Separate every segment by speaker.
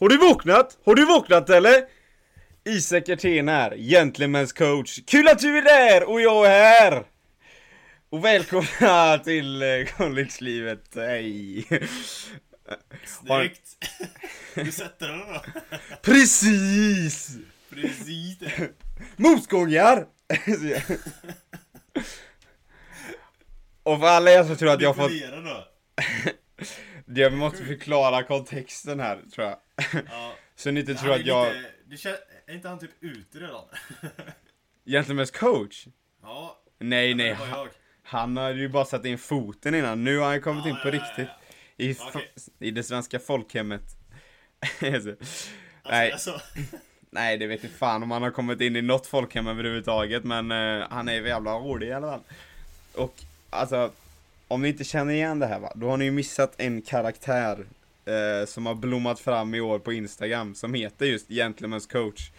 Speaker 1: Har du vaknat? Har du vaknat eller? Isak Ertén här, Gentlemen's coach. Kul att du är där och jag är här! Och välkomna till eh, collegelivet, hej!
Speaker 2: Snyggt! Du sätter den då?
Speaker 1: Precis!
Speaker 2: Precis det!
Speaker 1: Motgångar! och för alla er som tror att jag har fått...
Speaker 2: Då!
Speaker 1: Jag måste förklara kontexten här, tror jag.
Speaker 2: Ja.
Speaker 1: Så ni inte tror att jag...
Speaker 2: lite- det kän- är inte han typ ute redan?
Speaker 1: Gentlemen's coach?
Speaker 2: Ja,
Speaker 1: Nej, nej. Han, han har ju bara satt in foten innan. Nu har han kommit
Speaker 2: Ja,
Speaker 1: in på
Speaker 2: ja,
Speaker 1: riktigt. I,
Speaker 2: Okej.
Speaker 1: I det svenska folkhemmet. Alltså,
Speaker 2: Alltså,
Speaker 1: nej,
Speaker 2: alltså,
Speaker 1: nej, det vet inte fan om han har kommit in i något folkhem överhuvudtaget. Men eh, han är jävla rolig i alla fall. Och alltså, om ni inte känner igen det här va, då har ni ju missat en karaktär eh, som har blommat fram i år på Instagram som heter just Gentlemen's coach.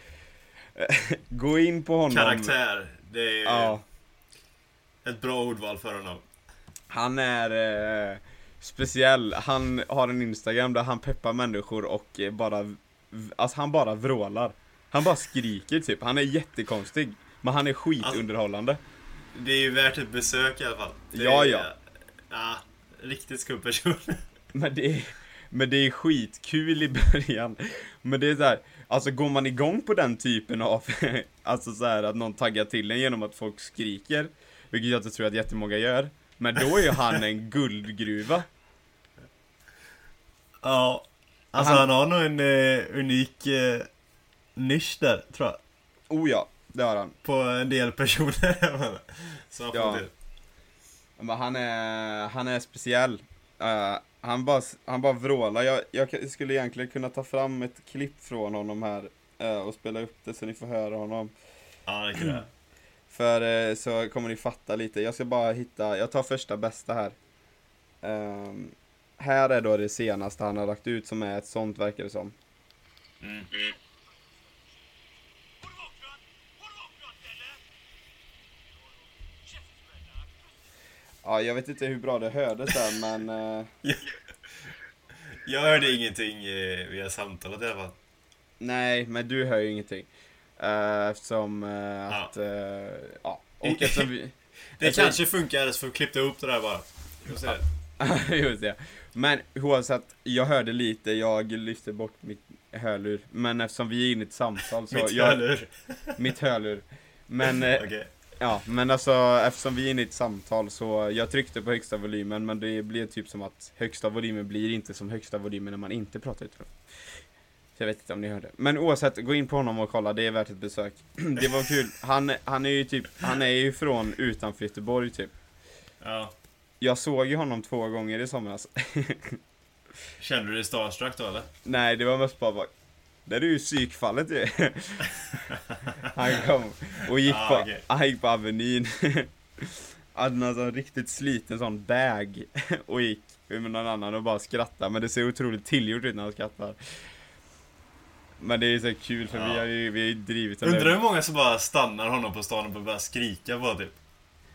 Speaker 1: Eh, Gå in på honom.
Speaker 2: karaktär. Det är
Speaker 1: Ja.
Speaker 2: ett bra ordval för honom.
Speaker 1: Han är eh, speciell. Han har en Instagram där han peppar människor och eh, bara, alltså han bara vrålar. Han bara skriker typ. Han är jättekonstig. Men han är skitunderhållande.
Speaker 2: Det är ju värt ett besök i alla fall. Det
Speaker 1: Ja,
Speaker 2: är,
Speaker 1: ja.
Speaker 2: Ja, riktigt skum person.
Speaker 1: Men det är, men det är skitkul i början. Men det är så här, alltså går man igång på den typen av, alltså så här att någon taggar till en genom att folk skriker, vilket jag inte tror att jättemånga gör, men då är ju han en guldgruva.
Speaker 2: Ja. Alltså
Speaker 1: Han-
Speaker 2: han, har nog en eh, unik eh, nisch där, tror jag.
Speaker 1: Oh ja, det har han.
Speaker 2: På en del personer. Så
Speaker 1: Ja.
Speaker 2: det.
Speaker 1: Men han är, han är speciell. Eh, han, bara, han bara vrålar. Jag, jag skulle egentligen kunna ta fram ett klipp från honom här eh, och spela upp det så ni får höra honom.
Speaker 2: Ja, det kan jag.
Speaker 1: För eh, så kommer ni fatta lite. Jag ska bara hitta, jag tar första bästa här. Ehm, här är då det senaste han har lagt ut som är ett sånt verkar det som.
Speaker 2: Mm.
Speaker 1: Ja, jag vet inte hur bra det hördes där men eh,
Speaker 2: Jag hörde ingenting eh, via samtalet i alla fall.
Speaker 1: nej, men du hör ju ingenting. Eh, eftersom eh, att, eh, ja. Och eftersom vi...
Speaker 2: Det
Speaker 1: Alltså-
Speaker 2: kanske funkar, så får vi klippa ihop det där bara.
Speaker 1: Just det. Men oavsett, jag hörde lite, jag lyfte bort mitt hörlur. Men eftersom vi är inne i ett samtal så...
Speaker 2: Mitt
Speaker 1: jag,
Speaker 2: hörlur.
Speaker 1: Mitt hörlur. Men, eh,
Speaker 2: Okej.
Speaker 1: Ja, men alltså eftersom vi är inne i ett samtal så jag tryckte på högsta volymen men det blev typ som att högsta volymen blir inte som högsta volymen när man inte pratar ut. Så jag vet inte om ni hörde. Men oavsett, gå in på honom och kolla, det är värt ett besök. det var kul. Han, han är ju typ, han är ju från utanför Göteborg typ.
Speaker 2: Ja.
Speaker 1: Jag såg ju honom två gånger i somras.
Speaker 2: Kände du dig starstruck då eller?
Speaker 1: Nej, det var mest bara det är ju psykfallet ju. han kom och gick
Speaker 2: Ah,
Speaker 1: på,
Speaker 2: okej.
Speaker 1: han gick på Avenyn. Hade en sån riktigt sliten sån bag och gick med någon annan och bara skrattade. Men det ser otroligt tillgjort ut när han skrattar. Men det är så kul för vi
Speaker 2: Ja.
Speaker 1: har ju, vi har ju drivit
Speaker 2: Undrar hur många som bara stannar honom på stan och börjar skrika på typ.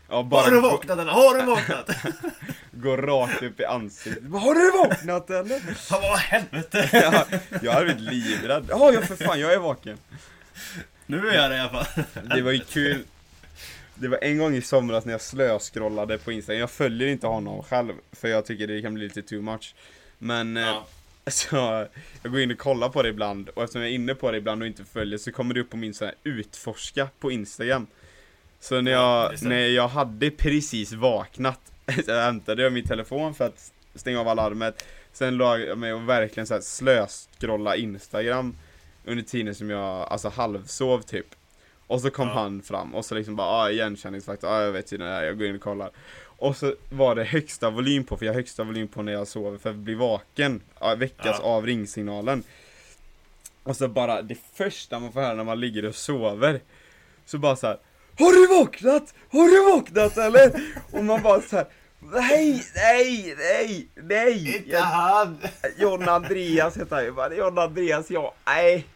Speaker 1: Ja,
Speaker 2: Har
Speaker 1: bara
Speaker 2: du
Speaker 1: gå,
Speaker 2: vaknat eller? Har du vaknat?
Speaker 1: gå rakt upp i ansiktet. Har du vaknat eller?
Speaker 2: Bara, vad helvete?
Speaker 1: Ja, jag hade blivit livrädd. Ja, jag för fan, jag är vaken.
Speaker 2: Nu är jag det i alla fall.
Speaker 1: Det var ju kul. Det var en gång i somras när jag slöskrollade på Instagram. Jag följer inte honom själv, för jag tycker det kan bli lite too much. Men, eh,
Speaker 2: Ja.
Speaker 1: så, jag går in och kollar på det ibland, och eftersom jag är inne på det ibland och inte följer så kommer det upp på min sån här utforska på Instagram. Så när
Speaker 2: Ja,
Speaker 1: jag,
Speaker 2: det.
Speaker 1: när jag hade precis vaknat, så hämtade jag min telefon för att stänga av alarmet. Sen la jag mig och verkligen så här slöskrolla Instagram under tiden som jag, alltså halvsov typ. Och så kom
Speaker 2: Ja.
Speaker 1: han fram och så liksom bara, ah, igenkänningsfaktor, ah, jag vet ju det där, jag går in och kollar. Och så var det högsta volym på, för jag har högsta volym på när jag sover för att bli vaken, ja, väckas
Speaker 2: Ja.
Speaker 1: av ringsignalen. Och så bara, det första man får höra när man ligger och sover, så bara så här. Har du vaknat? Har du vaknat eller? Och man bara så här. Nej, nej, nej, nej!
Speaker 2: Inte han!
Speaker 1: John Andreas heter han ju bara. John Andreas, ja, nej.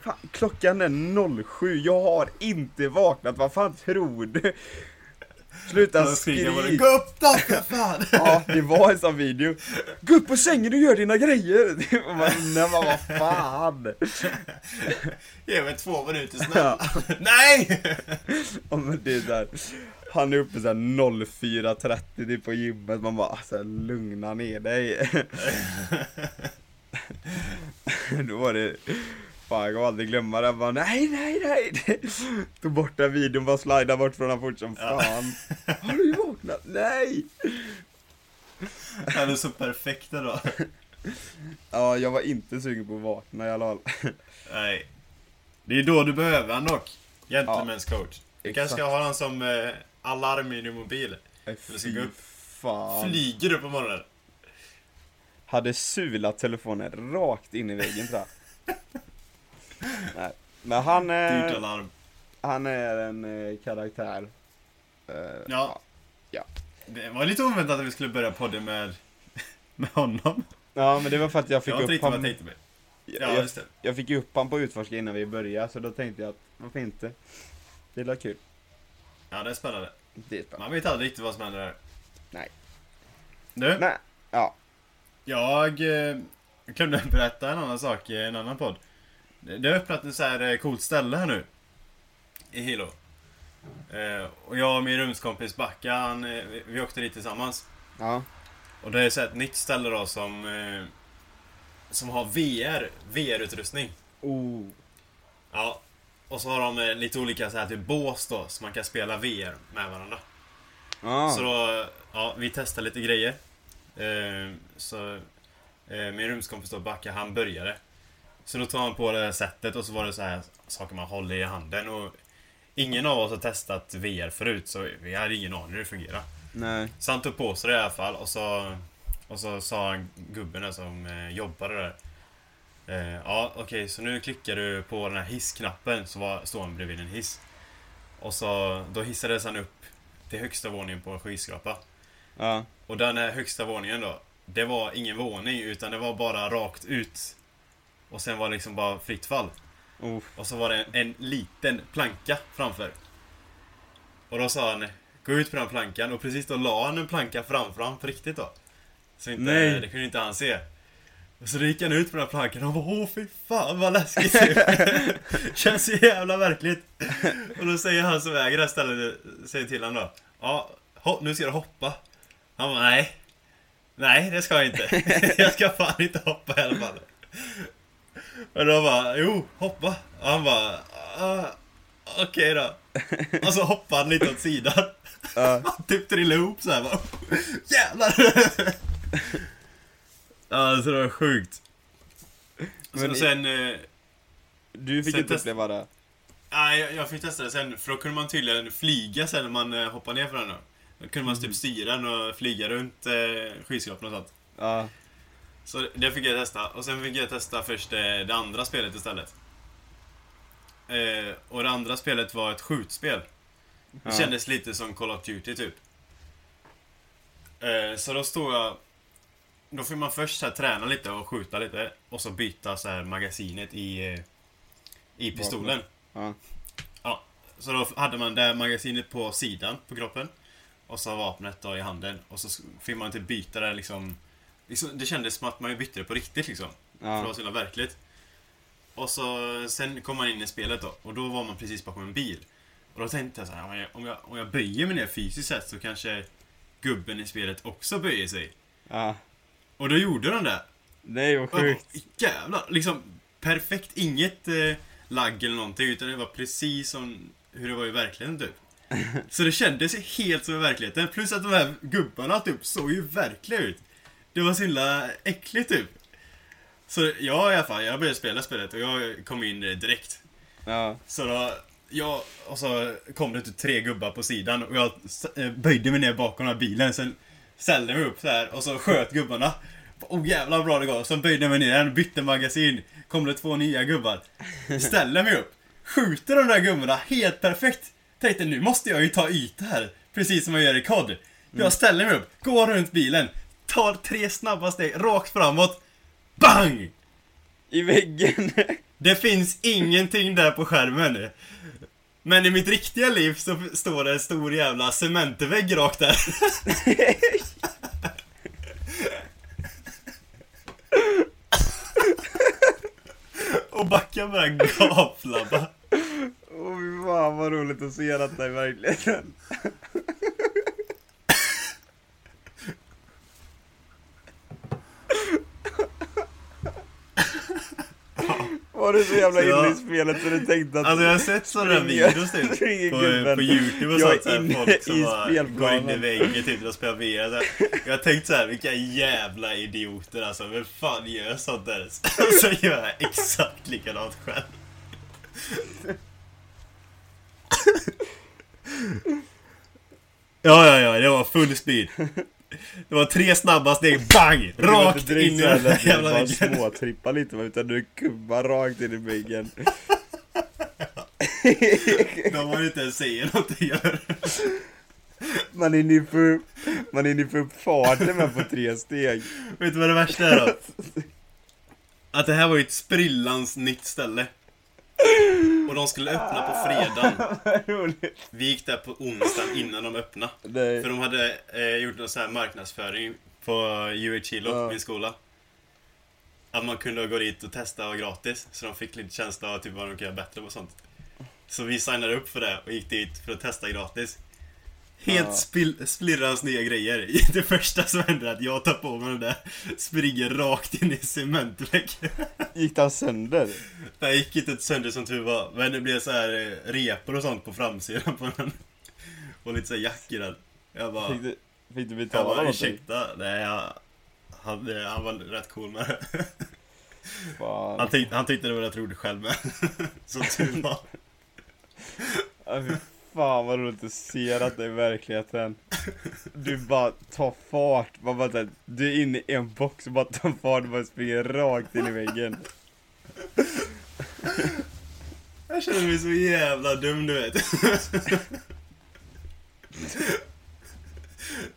Speaker 1: Fan, klockan är 07, jag har inte vaknat, vad fan tror du? Sluta skrik!
Speaker 2: Gå upp då för fan!
Speaker 1: Ja, det var en sån video. Gå upp på sängen och gör dina grejer! Nej men vad fan!
Speaker 2: Ge mig två minuter snälla. Nej!
Speaker 1: Ja, men det är där. Han är uppe såhär 04.30 typ på gymmet, man bara alltså, lugna ner dig. Då var det, fan jag kommer aldrig glömma det, jag bara nej nej nej. Tog bort den videon, bara slida bort från den fort som fan. Har du vaknat? Nej!
Speaker 2: Han är så perfekt då.
Speaker 1: Ja, jag var inte sugen på att vakna i alla fall.
Speaker 2: Nej. Det är då du behöver han dock. Gentlemen's coach. Du kanske ska ha han som eh, alarm i din mobil. Du ska gå upp.
Speaker 1: fan.
Speaker 2: Flyger du på morgonen?
Speaker 1: Hade sulat telefonen rakt in i väggen tror jag. Nej. Men han är, han är en eh, karaktär. Eh,
Speaker 2: Ja.
Speaker 1: Ja.
Speaker 2: Det var lite oväntat att vi skulle börja podden med, med honom.
Speaker 1: Ja men det var för att jag fick
Speaker 2: Jag
Speaker 1: upp
Speaker 2: vad jag tänkte. Ja,
Speaker 1: jag,
Speaker 2: just det.
Speaker 1: jag fick upp han på utforska innan vi började så då tänkte jag att varför inte? Det är kul.
Speaker 2: Ja, det är spännande.
Speaker 1: Det är spännande.
Speaker 2: Man vet aldrig riktigt vad som händer där.
Speaker 1: Nej.
Speaker 2: Du,
Speaker 1: Nej, ja.
Speaker 2: jag eh, kunde berätta en annan sak i en annan podd. Det har öppnat ett så här eh, coolt ställe här nu. I Hilo. Eh, och jag och min rumskompis Backa, han, eh, vi- vi åkte dit tillsammans.
Speaker 1: Ja.
Speaker 2: Och det är så här ett nytt ställe då som eh, Som har VR, VR-utrustning.
Speaker 1: Oh.
Speaker 2: Ja. Och så har de eh, lite olika så här typ bås då, så man kan spela VR med varandra.
Speaker 1: Ja.
Speaker 2: Så då, ja, vi testar lite grejer. Så min rumskompis då, Backa, han började. Så då tar han på det här sättet och så var det så här saker man håller i handen och Ingen av oss har testat VR förut så vi hade ingen aning hur det fungerar.
Speaker 1: Nej.
Speaker 2: Så han tog på sig det i alla fall och så Och så sa han gubben där som eh, jobbade där eh, Ja okej så nu klickar du på den här hissknappen så var, står han bredvid en hiss Och så då hissades han upp till högsta våningen på en skyskrapa
Speaker 1: Ja.
Speaker 2: Och den här högsta våningen då Det var ingen våning utan det var bara rakt ut Och sen var det liksom bara fritt fall
Speaker 1: Oh.
Speaker 2: och så var det en, en liten planka framför. Och då sa han Gå ut på den plankan och precis då la han en planka framför honom på riktigt då. Så inte,
Speaker 1: Nej.
Speaker 2: det kunde inte han se. Och så gick han ut på den plankan och bara åh fy fan vad läskigt typ. Känns så jävla verkligt. Och då säger han som äger det här stället, säger till honom då. Ja, nu ska du hoppa. Han bara nej. Nej det ska jag inte. Jag ska fan inte hoppa i alla fall. Och då bara, jo, hoppa. Och han bara, ah, okej då. Och så hoppade han lite åt sidan. Han typ trillade ihop så här bara. Jävlar! Ja, så det var sjukt.
Speaker 1: Men
Speaker 2: Så sen, eh,
Speaker 1: Du fick
Speaker 2: Sen
Speaker 1: inte uppleva det?
Speaker 2: nej, jag, jag fick testa det sen, för då kunde man tydligen flyga sen när man eh, hoppade ner för den. Då. Då kunde man typ styra den och flyga runt eh, skyskrapan och sånt.
Speaker 1: Ja.
Speaker 2: Så det fick jag testa. Och sen fick jag testa först eh, det andra spelet istället. Eh, och det andra spelet var ett skjutspel. Det
Speaker 1: Ja.
Speaker 2: kändes lite som Call of Duty typ. Eh, så då stod jag... Då får man först så här, träna lite och skjuta lite. Och så byta så här, magasinet i, eh, i pistolen.
Speaker 1: Ja.
Speaker 2: Ja, så då hade man det magasinet på sidan på kroppen. Och så vapnet då i handen. Och så fick man typ byta det liksom... liksom det kändes som att man bytte det på riktigt liksom. För det var
Speaker 1: Ja.
Speaker 2: så himla verkligt. Och så sen kom man in i spelet då. Och då var man precis bakom en bil. Och då tänkte jag så här, om jag, om jag, om jag böjer mig ner fysiskt sett så kanske gubben i spelet också böjer sig.
Speaker 1: Ja.
Speaker 2: Och då gjorde den det.
Speaker 1: Nej vad sjukt.
Speaker 2: Jävlar, liksom perfekt. Inget eh, lagg eller någonting. Utan det var precis som hur det var i verkligheten typ. Så det kändes helt som i verkligheten. Plus att de här gubbarna typ såg ju verkliga ut. Det var så himla äckligt typ. Så jag i alla fall, jag började spela spelet och jag kom in direkt.
Speaker 1: Ja.
Speaker 2: Så då, jag, och så kom det typ tre gubbar på sidan och jag eh, böjde mig ner bakom den här bilen. Sen ställde jag mig upp så här och så sköt gubbarna. Oh jävlar bra det går. Sen böjde jag mig ner igen, bytte magasin. Kom det två nya gubbar. Ställer mig upp. Skjuter de där gubbarna helt perfekt. Tänkte nu måste jag ju ta yta här. Precis som jag gör i COD. Jag ställer mig upp, går runt bilen. Tar tre snabba steg rakt framåt. BANG!
Speaker 1: I väggen.
Speaker 2: Det finns ingenting där på skärmen. Men i mitt riktiga liv så står det en stor jävla cementvägg rakt där. Och backen börjar gapflabba.
Speaker 1: Åh fy fan vad roligt att se detta i verkligheten. Du så jävla
Speaker 2: Så jag-
Speaker 1: inne i spelet så du tänkte att...
Speaker 2: Alltså jag har sett sådana videos typ på, på youtube och sånt
Speaker 1: är
Speaker 2: såhär, folk som bara går in i väggen typ och spelar VR så här. Jag har tänkt så här, vilka jävla idioter alltså, vem fan gör sånt där? Så gör jag exakt likadant själv. Ja, ja, ja, det var full speed. Det var tre snabba steg, bang! Rakt in i den där
Speaker 1: du
Speaker 2: jävla väggen.
Speaker 1: småtrippa lite utan du kubbar rakt in i väggen.
Speaker 2: De har inte ens säger göra.
Speaker 1: Man är inne upp, man är inne upp farten med på tre steg.
Speaker 2: Vet du vad det värsta är då? Att det här var ju ett sprillans nytt ställe. Och de skulle öppna på fredagen.
Speaker 1: Roligt.
Speaker 2: Vi gick där på onsdagen innan de öppnade.
Speaker 1: Nej.
Speaker 2: För de hade eh, gjort någon sån här marknadsföring på UH Kilo,
Speaker 1: Ja.
Speaker 2: min skola. Att man kunde gå dit och testa och gratis. Så de fick lite känsla av typ vad de kan göra bättre och sånt. Så vi signade upp för det och gick dit för att testa gratis. Helt spill, splirrans nya grejer. Det första som händer är att jag tar på mig den där, springer rakt in i cementväggen.
Speaker 1: Gick den sönder?
Speaker 2: Det gick inte sönder som tur var, men det blev så här eh, repor och sånt på framsidan på den. Och lite så här jack i den. Jag bara...
Speaker 1: Fick du, fick du
Speaker 2: Jag
Speaker 1: betala
Speaker 2: bara,
Speaker 1: någonting?
Speaker 2: ursäkta, nej jag, han, han var rätt cool med det.
Speaker 1: Fan.
Speaker 2: Han, tyck, han tyckte det var rätt roligt själv med. Så tur var.
Speaker 1: Fan vad roligt att se detta i verkligheten. Du bara tar fart, man bara, här, du är inne i en box och bara tar fart och bara springer rakt in i väggen.
Speaker 2: Jag känner mig så jävla dum du vet.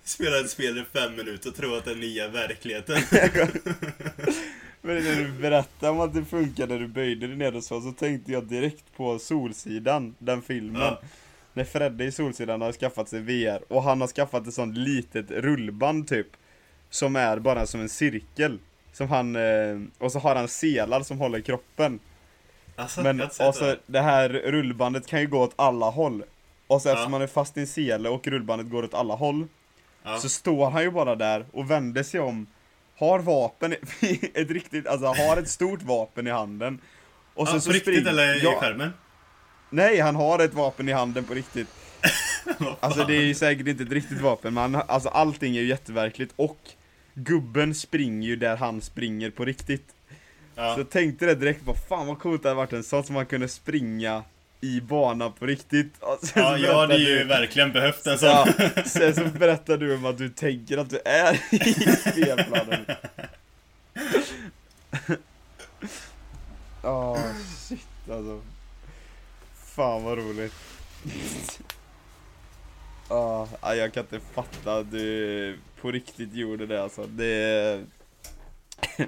Speaker 2: Spela ett spel i fem minuter och tro att det är nya verkligheten.
Speaker 1: Men när du berättade om att det funkar när du böjde dig ner och så, så tänkte jag direkt på Solsidan, den filmen.
Speaker 2: Ja.
Speaker 1: När Fredde i Solsidan har skaffat sig VR och han har skaffat ett sånt litet rullband typ. Som är bara som en cirkel. Som han, eh, och så har han selar som håller kroppen.
Speaker 2: Alltså,
Speaker 1: Men
Speaker 2: jag har inte sett
Speaker 1: och så
Speaker 2: det.
Speaker 1: det här rullbandet kan ju gå åt alla håll. Och så
Speaker 2: Ja.
Speaker 1: eftersom man är fast i en sele och rullbandet går åt alla håll.
Speaker 2: Ja.
Speaker 1: Så står han ju bara där och vänder sig om. Har vapen, ett riktigt, alltså har ett stort vapen i handen. Och
Speaker 2: ja,
Speaker 1: sen
Speaker 2: på
Speaker 1: så
Speaker 2: riktigt
Speaker 1: springer-
Speaker 2: eller i
Speaker 1: ja,
Speaker 2: skärmen?
Speaker 1: Nej, han har ett vapen i handen på riktigt. Alltså det är ju säkert inte ett riktigt vapen, men han- alltså allting är ju jätteverkligt och gubben springer ju där han springer på riktigt.
Speaker 2: ja.
Speaker 1: Så jag tänkte det direkt, vad fan vad coolt det hade varit en sån som man kunde springa i banan på riktigt. Sen
Speaker 2: ja, jag hade ju
Speaker 1: du-
Speaker 2: verkligen behövt en sån.
Speaker 1: Ja, sen så berättar du om att du tänker att du är i spelplanen. Åh, shit alltså. Fan vad roligt. Ah, ja, jag kan inte fatta att du på riktigt gjorde det alltså. Det...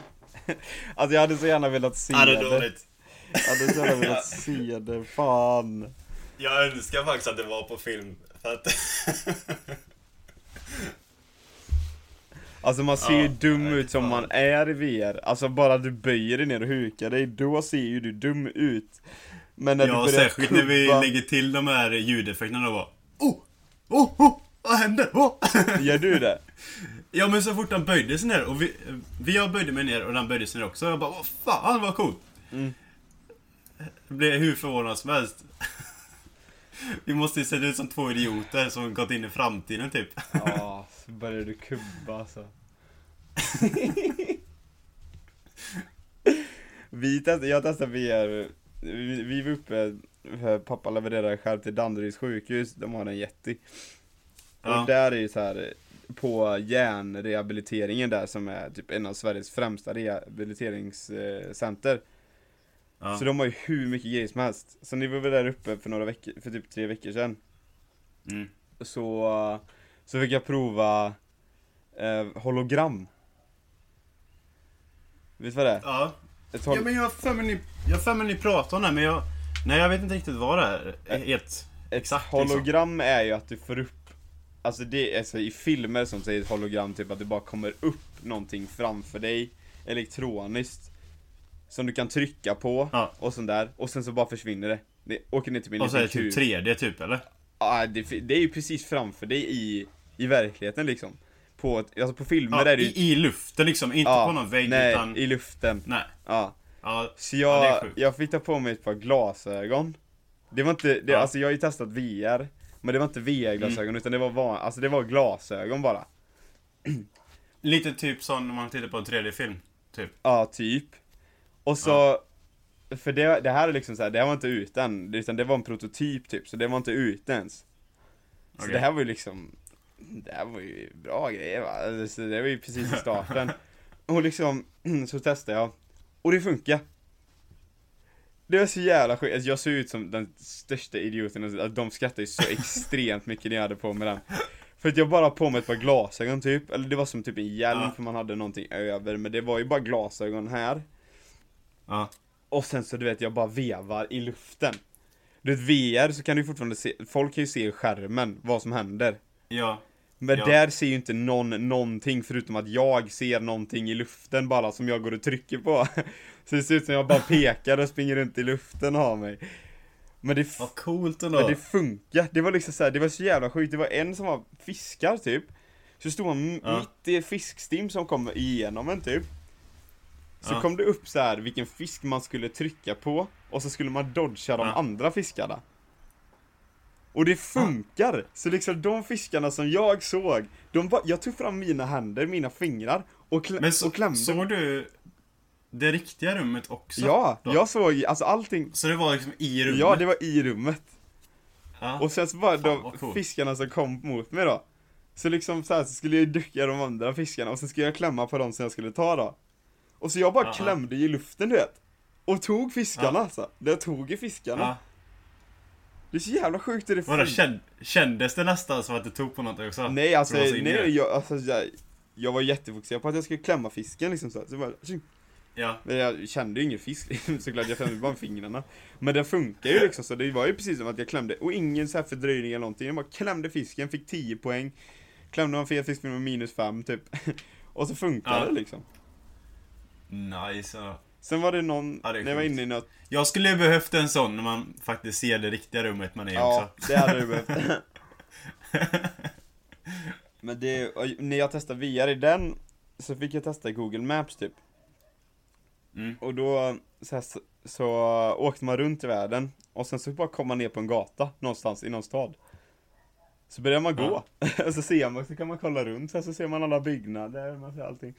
Speaker 1: alltså jag hade så gärna velat se
Speaker 2: Ja, det
Speaker 1: det.
Speaker 2: är dåligt.
Speaker 1: Jag hade så gärna velat se det, fan.
Speaker 2: Jag önskar faktiskt att det var på film. För att...
Speaker 1: Alltså man ser
Speaker 2: Ja,
Speaker 1: ju dum ut som
Speaker 2: fan.
Speaker 1: man är i VR. Alltså bara du böjer dig ner och hukar dig, då ser ju du dum ut. Men när
Speaker 2: Ja,
Speaker 1: du
Speaker 2: särskilt när vi
Speaker 1: kubba-
Speaker 2: lägger till de här ljudeffekterna då bara Oh! Oh! Oh! Vad hände? Oh!
Speaker 1: Gör du det?
Speaker 2: ja men så fort han böjde sig ner och vi, vi jag böjde mig ner och han böjde sig ner också. Jag bara vad fan vad coolt!
Speaker 1: Mm.
Speaker 2: Jag blev hur förvånad som helst. Vi måste ju se ut som två idioter som gått in i framtiden typ.
Speaker 1: Ja, så börjar du kubba alltså. vi testade, jag testade VR, vi, vi var uppe, pappa levererade själv till Danderyds sjukhus, de har en jätti.
Speaker 2: Ja.
Speaker 1: Och där är ju så här på hjärnrehabiliteringen där som är typ en av Sveriges främsta rehabiliteringscenter.
Speaker 2: Ja.
Speaker 1: Så de har ju hur mycket grejer som helst. Så ni var väl där uppe för några veckor, för typ tre veckor sedan.
Speaker 2: Mm.
Speaker 1: Så, så fick jag prova eh, hologram. Vet du vad det är?
Speaker 2: Ja.
Speaker 1: Ett
Speaker 2: Ja men jag har för mig ni, jag har för mig ni pratar om det här, men jag Nej, jag vet inte riktigt vad det är. Helt
Speaker 1: Ett
Speaker 2: exakt liksom.
Speaker 1: hologram är ju att du får upp Alltså det är alltså i filmer som säger ett hologram typ att det bara kommer upp någonting framför dig Elektroniskt Som du kan trycka på
Speaker 2: Ja.
Speaker 1: och sånt där och sen så bara försvinner det Det åker ner till en
Speaker 2: Och så är det typ 3D typ, eller?
Speaker 1: Ja, det, det är ju precis framför dig i, i verkligheten liksom på, ett- alltså på filmer
Speaker 2: Ja,
Speaker 1: är det ju
Speaker 2: i, I luften liksom, inte
Speaker 1: ja,
Speaker 2: på någon vägg
Speaker 1: nej,
Speaker 2: utan...
Speaker 1: i luften
Speaker 2: Nej.
Speaker 1: Ja,
Speaker 2: Ja,
Speaker 1: så
Speaker 2: ja,
Speaker 1: jag,
Speaker 2: sjukt.
Speaker 1: jag fick ta på mig ett par glasögon Det var inte, det,
Speaker 2: Ja.
Speaker 1: alltså jag har ju testat VR Men det var inte VR-glasögon
Speaker 2: Mm.
Speaker 1: utan det var van, alltså det var glasögon bara
Speaker 2: Lite typ som när man tittar på en 3D-film. Typ.
Speaker 1: Ja, typ Och så För det, det här är liksom så här, det här var inte ute än, utan det var en prototyp typ, så det var inte ute ens Så det här var ju liksom Det här var ju bra grejer va, Alltså, det var ju precis i starten Och liksom, så testade jag Och det funkar Det var så jävla sjukt, alltså, jag såg ut som den största idioten, alltså, de skrattade ju så extremt mycket när jag hade på mig den För att jag bara på mig ett par glasögon typ, eller det var som typ en hjälm
Speaker 2: Ja.
Speaker 1: för man hade någonting över, men det var ju bara glasögon här
Speaker 2: Ja.
Speaker 1: och sen så du vet, jag bara vevar i luften. Du vet, VR så kan du fortfarande se, folk kan ju se i skärmen vad som händer.
Speaker 2: Ja.
Speaker 1: Men
Speaker 2: Ja.
Speaker 1: där ser ju inte någon någonting förutom att jag ser någonting i luften bara som jag går och trycker på. Så det ser ut som jag bara pekar och springer runt i luften och har mig. Men det,
Speaker 2: Vad coolt ändå.
Speaker 1: men det funkar. Det var liksom så här, det var så jävla sjukt. Det var en som var fiskar typ. Så stod han m-
Speaker 2: Ja.
Speaker 1: mitt i fiskstim som kom igenom en typ. Så
Speaker 2: Ja.
Speaker 1: kom det upp så här vilken fisk man skulle trycka på och så skulle man dodga de andra fiskarna. Och det funkar! Så liksom de fiskarna som jag såg, de bara, jag tog fram mina händer, mina fingrar och,
Speaker 2: Men så,
Speaker 1: och klämde.
Speaker 2: såg du det riktiga rummet också?
Speaker 1: ja,
Speaker 2: då?
Speaker 1: jag såg alltså allting.
Speaker 2: Så det var liksom i rummet?
Speaker 1: Ja, det var i rummet.
Speaker 2: Ja.
Speaker 1: Och sen så var
Speaker 2: Fan,
Speaker 1: de
Speaker 2: vad coolt.
Speaker 1: fiskarna som kom mot mig då Så liksom så, här, så skulle jag ducka de andra fiskarna och sen skulle jag klämma på de som jag skulle ta då Och så jag bara
Speaker 2: ja.
Speaker 1: klämde i luften du vet Och tog fiskarna
Speaker 2: Ja.
Speaker 1: alltså, jag tog i fiskarna
Speaker 2: ja.
Speaker 1: Det är så jävla sjukt hur det
Speaker 2: Vadå, känd, kändes det nästan som att du tog på något också?
Speaker 1: Nej alltså, nej, jag, alltså jag, jag var jättefokuserad på att jag skulle klämma fisken liksom så, så bara.
Speaker 2: Ja.
Speaker 1: Men jag kände ju ingen fisk liksom, såklart, jag klämde bara med fingrarna Men det funkar ju liksom så det var ju precis som att jag klämde, och ingen så här fördröjning eller någonting Jag bara klämde fisken, fick 10 poäng Klämde man fel fisk man minus 5 typ Och så funkar
Speaker 2: Ja.
Speaker 1: det liksom
Speaker 2: Nice. Ja.
Speaker 1: Sen var det någon,
Speaker 2: Ja, det är
Speaker 1: när jag var inne i något
Speaker 2: Jag skulle ju behövt en sån när man faktiskt ser det riktiga rummet man är i
Speaker 1: Ja,
Speaker 2: också.
Speaker 1: det hade du behövt Men det, när jag testade VR i den Så fick jag testa Google Maps typ
Speaker 2: Mm.
Speaker 1: Och då så, här, så, så åkte man runt i världen och sen så bara kom man ner på en gata någonstans i någon stad. Så börjar man gå, och så ser man, så kan man kolla runt, så, här, så ser man alla byggnader, man ser allting.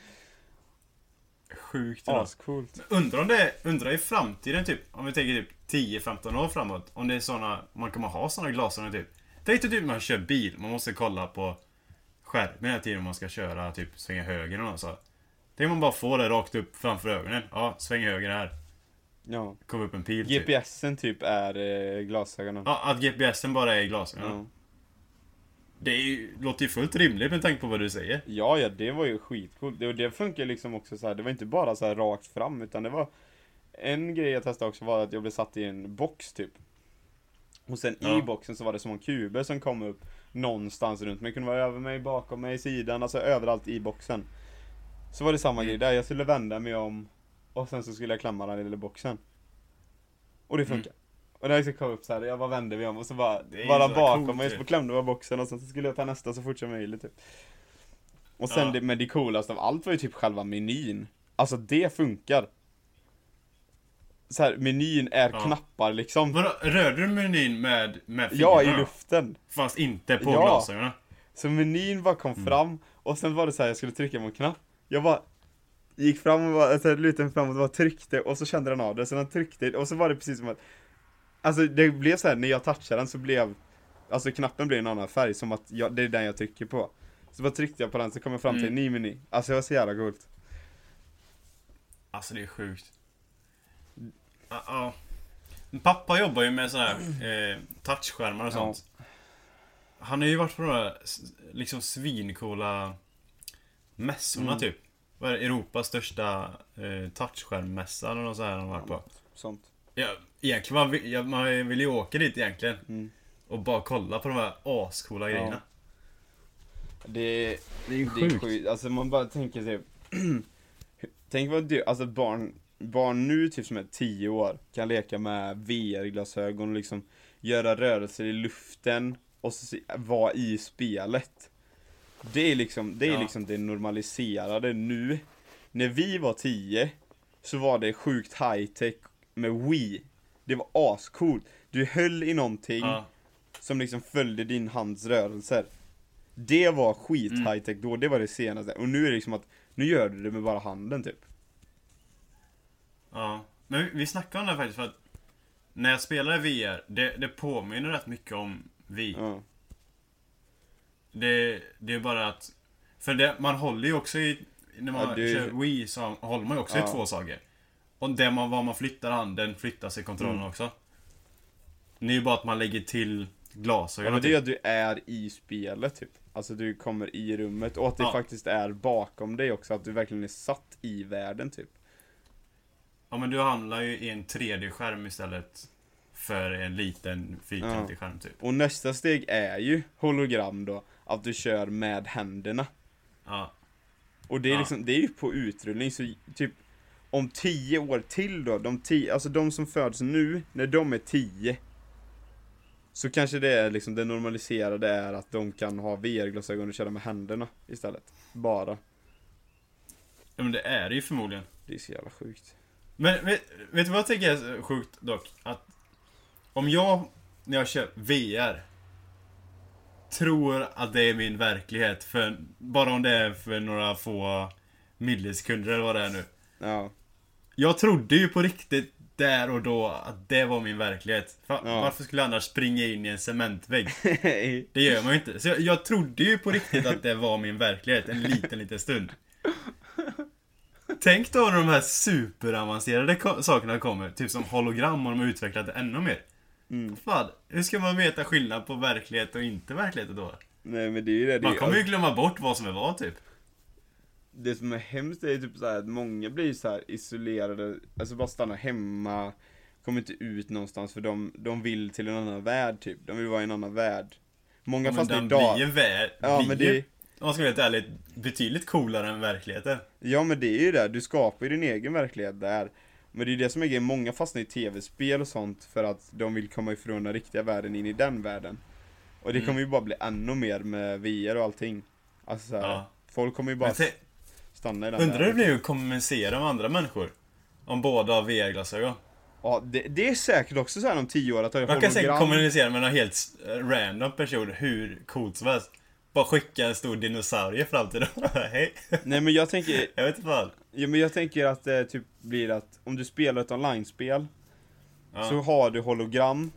Speaker 2: Sjukt. Ja.
Speaker 1: Ascoolt.
Speaker 2: Undrar om det, undrar i framtiden typ, om vi tänker typ 10-15 år framåt, om det är såna, man kommer ha såna glasögon typ. Tänk dig typ man kör bil, man måste kolla på skärmen hela tiden om man ska köra, typ svänga höger eller något så. Tänk om man bara får det rakt upp framför ögonen. Ja, sväng höger här.
Speaker 1: Ja.
Speaker 2: Kommer upp en pil typ.
Speaker 1: GPSen typ är eh, glasögonen.
Speaker 2: Ja, att GPSen bara är i glasögonen.
Speaker 1: Ja.
Speaker 2: Det ju, låter ju fullt rimligt med tanke på vad du säger.
Speaker 1: Ja, ja, det var ju skitcoolt. Det, det funkar liksom också så här. det var inte bara så här rakt fram, utan det var En grej jag testade också var att jag blev satt i en box typ. Och sen
Speaker 2: Ja.
Speaker 1: i boxen så var det små kuber som kom upp någonstans runt mig. Det kunde vara över mig, bakom mig, sidan, alltså överallt i boxen. Så var det samma
Speaker 2: Mm.
Speaker 1: grej där, jag skulle vända mig om och sen så skulle jag klämma den lilla boxen. Och det funkar. Och det liksom kom upp så här, jag bara vände mig om och så bara, bara bakom mig, så klämde jag boxen och sen så skulle jag ta nästa så fort som möjligt typ. Och sen
Speaker 2: Ja.
Speaker 1: det, men det coolaste av allt var ju typ själva menyn. Alltså det funkar. Så här, menyn är
Speaker 2: Ja.
Speaker 1: knappar liksom.
Speaker 2: Vadå, rörde du menyn med, med
Speaker 1: Ja, i
Speaker 2: fingrarna?
Speaker 1: luften.
Speaker 2: Fast inte på
Speaker 1: Ja.
Speaker 2: glasögonen?
Speaker 1: Så menyn bara kom
Speaker 2: Mm.
Speaker 1: fram och sen var det så här, jag skulle trycka på en knapp. Jag bara gick fram och bara, alltså, lutade mig framåt och bara tryckte och så kände den av det. Så den tryckte och så var det precis som att Alltså det blev så här när jag touchade den så blev Alltså knappen blev en annan färg som att jag, det är den jag trycker på. Så bara tryckte jag på den så kom jag fram till en
Speaker 2: Mm.
Speaker 1: ny meny. Alltså det var så jävla coolt.
Speaker 2: Alltså det är sjukt. Ja. ja. Min Pappa jobbar ju med sådana här eh, touchskärmar och
Speaker 1: Ja.
Speaker 2: sånt. Han har ju varit på de här liksom svincoola mässorna
Speaker 1: Mm.
Speaker 2: typ. Vad är det? Europas största eh, touchskärmmässa eller något sånt här han har varit på.
Speaker 1: Sånt.
Speaker 2: Ja, egentligen man vill, ja, man vill ju åka dit egentligen.
Speaker 1: Mm.
Speaker 2: Och bara kolla på de här ascoola
Speaker 1: Ja.
Speaker 2: grejerna.
Speaker 1: Det,
Speaker 2: Det är ju
Speaker 1: det är
Speaker 2: sjukt.
Speaker 1: sjukt. Alltså man bara tänker typ Tänk vad du, alltså barn, barn nu typ som är 10 år kan leka med VR-glasögon och liksom göra rörelser i luften och så vara i spelet. Det är liksom, det är
Speaker 2: Ja.
Speaker 1: liksom det normaliserade nu. När vi var 10 så var det sjukt high tech med Wii. Det var ascoolt. Du höll i någonting
Speaker 2: Ja.
Speaker 1: som liksom följde din hands rörelser. Det var skit
Speaker 2: Mm.
Speaker 1: high tech då, det var det senaste. Och nu är det liksom att, nu gör du det med bara handen typ.
Speaker 2: Ja. Men vi, vi snackade om det faktiskt för att när jag spelar VR, det, det påminner rätt mycket om vi.
Speaker 1: Ja.
Speaker 2: Det, det är bara att... För det, man håller ju också i... När man
Speaker 1: Ja, det-
Speaker 2: kör Wii så håller man ju också
Speaker 1: Ja.
Speaker 2: i två saker. Och det man, var man flyttar handen flyttas i kontrollen
Speaker 1: Mm.
Speaker 2: också. Det är ju bara att man lägger till
Speaker 1: Ja,
Speaker 2: glasögon.
Speaker 1: men det är att du är i spelet typ. Alltså du kommer i rummet och att det
Speaker 2: Ja.
Speaker 1: faktiskt är bakom dig också, att du verkligen är satt i världen typ.
Speaker 2: Ja men du hamnar ju i en 3D-skärm istället för en liten fyrkantig skärm typ.
Speaker 1: Och nästa steg är ju hologram då, att du kör med händerna.
Speaker 2: Ja.
Speaker 1: Och det är
Speaker 2: Ja.
Speaker 1: liksom, det är ju på utrullning så typ om tio år till då, de tio, alltså de som föds nu, när de är tio Så kanske det är liksom det normaliserade är att de kan ha VR-glasögon och köra med händerna istället. Bara.
Speaker 2: ja men det är det ju förmodligen.
Speaker 1: Det är så jävla sjukt.
Speaker 2: Men vet, vet du vad jag tycker är sjukt dock? Att om jag, när jag kör VR, tror att det är min verklighet för, bara om det är för några få millisekunder eller vad det är nu.
Speaker 1: Ja.
Speaker 2: Jag trodde ju på riktigt där och då att det var min verklighet. Fa-
Speaker 1: Ja.
Speaker 2: Varför skulle jag annars springa in i en cementvägg? Det gör man ju inte. Så jag, jag trodde ju på riktigt att det var min verklighet en liten, liten stund. Tänk då när de här superavancerade ko- sakerna kommer, typ som hologram och de har utvecklat det ännu mer.
Speaker 1: Mm.
Speaker 2: Fan, hur ska man veta skillnad på verklighet och inte verklighet då?
Speaker 1: Nej men det är ju det.
Speaker 2: Man kommer ju glömma bort vad som är vad typ.
Speaker 1: Det som är hemskt är typ så att många blir så här isolerade, alltså bara stannar hemma, kommer inte ut någonstans för de, de vill till en annan värld typ. De vill vara i en annan värld. Många
Speaker 2: Ja, men
Speaker 1: fastnar
Speaker 2: den
Speaker 1: i dag.
Speaker 2: blir ju värld.
Speaker 1: Ja
Speaker 2: blir
Speaker 1: men
Speaker 2: ju,
Speaker 1: det,
Speaker 2: om man ska vara helt ärlig, betydligt coolare än verkligheten.
Speaker 1: ja men det är ju det, du skapar ju din egen verklighet där. Men det är ju det som är grejen, många fastnar i tv-spel och sånt för att de vill komma ifrån den riktiga världen in i den världen. Och det
Speaker 2: Mm.
Speaker 1: kommer ju bara bli ännu mer med VR och allting. Alltså
Speaker 2: Ja.
Speaker 1: folk kommer ju bara
Speaker 2: Men
Speaker 1: stanna i den
Speaker 2: Undrar hur det blir att kommunicera med andra människor? Om båda har VR-glasögon.
Speaker 1: Ja, det, det är säkert också så här om tio år att ha
Speaker 2: Man kan säkert kommunicera med någon helt random person hur coolt som helst. Bara skicka en stor dinosaurie fram till dem. Hej.
Speaker 1: Nej men jag tänker,
Speaker 2: Jag vet inte vad.
Speaker 1: ja, men jag tänker att det typ blir att om du spelar ett online-spel
Speaker 2: Ja.
Speaker 1: så har du hologram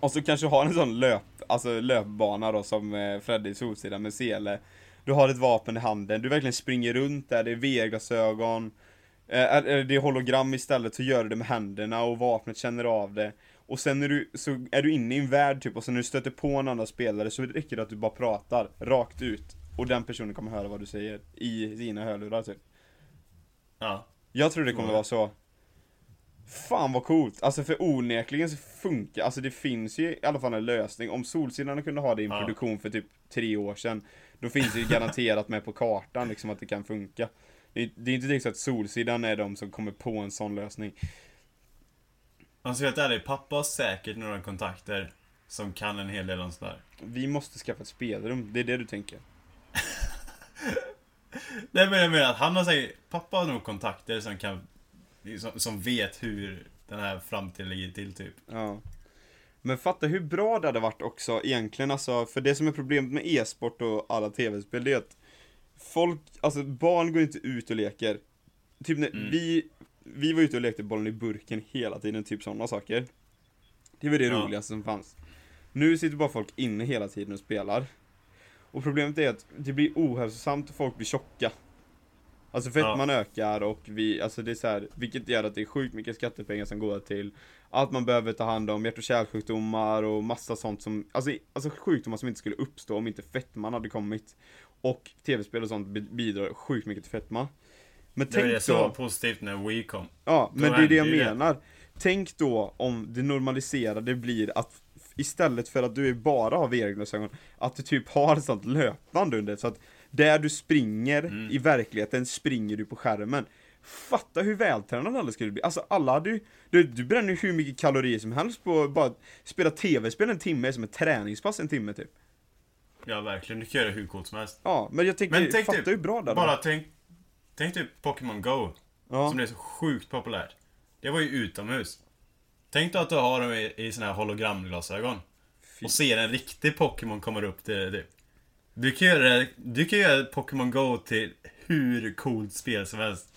Speaker 1: och så kanske du har en sån löp, alltså löpbana då som eh, Fredde i Solsidan med sele. Du har ett vapen i handen, du verkligen springer runt där, det är VR-glasögon. Eh, det är hologram istället så gör du det med händerna och vapnet känner av det. Och sen är du, så är du inne i en värld typ och sen när du stöter på en annan spelare så räcker det att du bara pratar rakt ut. Och den personen kommer höra vad du säger i sina hörlurar typ.
Speaker 2: Ja.
Speaker 1: Jag tror det kommer vara så. Fan vad coolt! Alltså för onekligen så funkar, alltså det finns ju i alla fall en lösning. Om Solsidan kunde ha det i en
Speaker 2: Ja.
Speaker 1: produktion för typ tre år sedan, då finns det ju garanterat med på kartan liksom att det kan funka. Det är, det är inte direkt så att Solsidan är de som kommer på en sån lösning.
Speaker 2: Vara helt ärlig, pappa har säkert några kontakter som kan en hel del om sådär.
Speaker 1: Vi måste skaffa ett spelrum, det är det du tänker?
Speaker 2: Nej men jag menar att han har säkert, pappa har nog kontakter som kan, som, som vet hur den här framtiden ligger till typ.
Speaker 1: Ja. Men fatta hur bra det hade varit också egentligen alltså, för det som är problemet med e-sport och alla tv-spel det är att folk, alltså barn går inte ut och leker. Typ när
Speaker 2: Mm.
Speaker 1: vi, vi var ute och lekte bollen i burken hela tiden, typ sådana saker. Det var det
Speaker 2: Ja.
Speaker 1: roligaste som fanns. Nu sitter bara folk inne hela tiden och spelar. Och problemet är att det blir ohälsosamt och folk blir tjocka. Alltså fettman ökar och vi, alltså det är så här, vilket gör att det är sjukt mycket skattepengar som går till att man behöver ta hand om hjärt och kärlsjukdomar och massa sånt som, alltså, alltså sjukdomar som inte skulle uppstå om inte fettman hade kommit. Och tv-spel och sånt bi- bidrar sjukt mycket till fetma. Men
Speaker 2: Det
Speaker 1: tänk
Speaker 2: det var
Speaker 1: då,
Speaker 2: positivt när Wii kom.
Speaker 1: ja,
Speaker 2: då
Speaker 1: men det är det jag
Speaker 2: ju det.
Speaker 1: menar. tänk då om det normaliserade blir att istället för att du bara har VR-glasögon, att du typ har sånt löpband under så att där du springer
Speaker 2: Mm.
Speaker 1: i verkligheten springer du på skärmen. Fatta hur vältränad alla skulle bli. Alltså alla hade ju, du, du bränner ju hur mycket kalorier som helst på att bara spela tv-spel en timme som ett träningspass en timme typ.
Speaker 2: Ja, verkligen. Du kan göra hur coolt som helst.
Speaker 1: Ja, men jag tänker,
Speaker 2: Men tänk
Speaker 1: fatta
Speaker 2: typ,
Speaker 1: hur bra det
Speaker 2: Bara
Speaker 1: varit.
Speaker 2: tänk, tänk typ Pokémon Go.
Speaker 1: Ja.
Speaker 2: Som är så sjukt populärt. Det var ju utomhus. Tänk då att du har dem i, i såna här hologramglasögon.
Speaker 1: Fy.
Speaker 2: Och ser en riktig Pokémon komma upp till dig. typ. Du kan göra, du kan göra Pokémon Go till hur coolt spel som helst.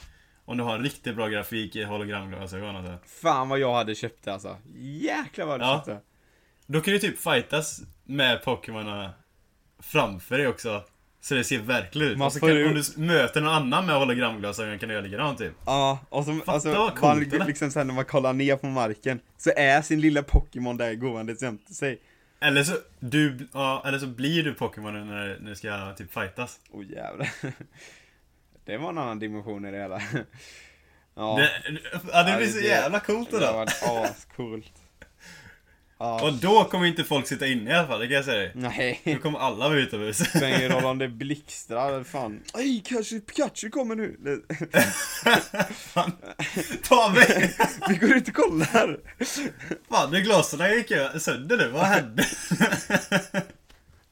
Speaker 2: Om du har riktigt bra grafik i hologramglasögon alltså.
Speaker 1: Fan vad jag hade köpt det alltså. Jäklar vad jag hade
Speaker 2: Ja.
Speaker 1: köpt det.
Speaker 2: Då kan du typ fightas med Pokémonerna framför dig också. Så det ser verkligen ut.
Speaker 1: Man
Speaker 2: så kan,
Speaker 1: ju-
Speaker 2: om du möter någon annan med hologramglasögon kan du göra likadant typ.
Speaker 1: Ja, och så, alltså,
Speaker 2: vad coolt,
Speaker 1: man, liksom sen när man kollar ner på marken Så är sin lilla Pokémon där gåendes jämte sig
Speaker 2: Eller så, du, ja, eller så blir du Pokémonen när, när du ska typ fightas.
Speaker 1: Åh oh, jävlar Det var en annan dimension i det hela Ja,
Speaker 2: Det, ja, det blir så
Speaker 1: det-
Speaker 2: jävla coolt det
Speaker 1: det
Speaker 2: då.
Speaker 1: var ascoolt Ja,
Speaker 2: Och då kommer inte folk sitta inne i alla fall, det kan jag säga dig.
Speaker 1: nej.
Speaker 2: Då kommer alla vara utomhus.
Speaker 1: Spelar ingen roll om det blixtrar, fan. Ej, kanske Pikachu kommer nu. Det-
Speaker 2: Ta mig!
Speaker 1: Vi går ut och kollar.
Speaker 2: Fan, det glasen gick sönder nu, vad hände?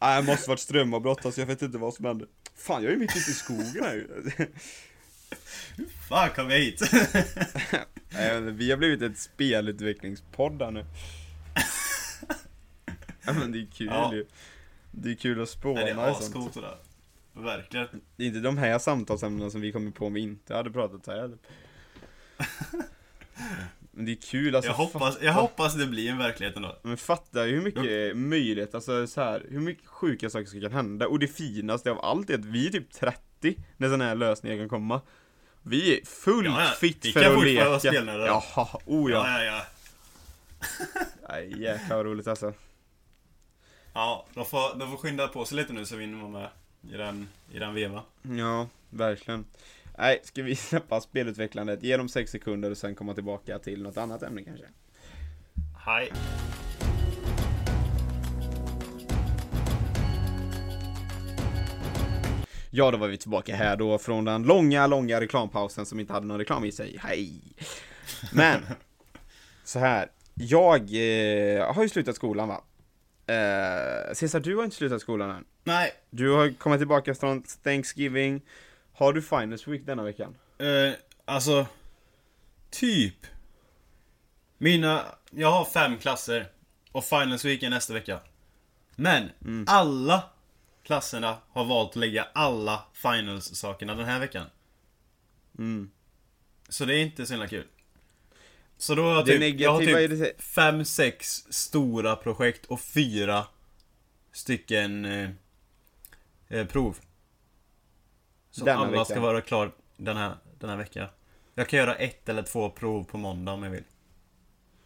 Speaker 1: Nej, det måste varit strömavbrott alltså, jag vet inte vad som hände. Fan, jag är ju mitt ute i skogen här ju.
Speaker 2: Fan, kom hit!
Speaker 1: Nej, jag vet inte, Vi har blivit ett spelutvecklingspodd här nu Ja men det är kul
Speaker 2: Ja.
Speaker 1: ju Det är kul att spåna
Speaker 2: Nej, det är ascoolt det där. Verkligen.
Speaker 1: Det är inte de här samtalsämnena som vi kommer på om vi inte hade pratat här Men det är kul alltså
Speaker 2: Jag hoppas, jag hoppas det blir en verklighet ändå.
Speaker 1: Men fatta hur mycket möjlighet, alltså så här, hur mycket sjuka saker som kan hända Och det finaste av allt är att vi är typ 30 när sådana här lösningar kan komma Vi är fullt
Speaker 2: Ja, ja.
Speaker 1: fit
Speaker 2: Vi
Speaker 1: för
Speaker 2: kan
Speaker 1: att
Speaker 2: fortfarande vara
Speaker 1: leka
Speaker 2: spelnördar.
Speaker 1: Jaha, oh ja,
Speaker 2: Ja, ja, ja.
Speaker 1: Nej, jäklar vad roligt alltså
Speaker 2: Ja, de får, de får skynda på sig lite nu så vi hinner vara med i den, i den veva.
Speaker 1: Ja, verkligen Nej, ska vi släppa spelutvecklandet, ge dem 6 sekunder och sen komma tillbaka till något annat ämne kanske?
Speaker 2: Hej.
Speaker 1: Ja, då var vi tillbaka här då från den långa, långa reklampausen som inte hade någon reklam i sig. Hej! Men, så här. Jag eh, har ju slutat skolan va? Eh, Cesar, du har inte slutat skolan än.
Speaker 2: Nej,
Speaker 1: Du har kommit tillbaka från Thanksgiving. Har du Finals Week denna veckan?
Speaker 2: eh, alltså... Typ. Mina... Jag har fem klasser. Och Finals Week är nästa vecka. Men, alla klasserna har valt att lägga alla Finals-sakerna den här veckan.
Speaker 1: Mm.
Speaker 2: Så det är inte så himla kul. Så då har jag
Speaker 1: Det
Speaker 2: typ, jag har
Speaker 1: negativa
Speaker 2: typ fem, sex stora projekt och fyra stycken eh, eh, prov. Så
Speaker 1: Denna
Speaker 2: alla
Speaker 1: vecka.
Speaker 2: ska vara klar den här, den här veckan. Jag kan göra ett eller två prov på måndag om jag vill.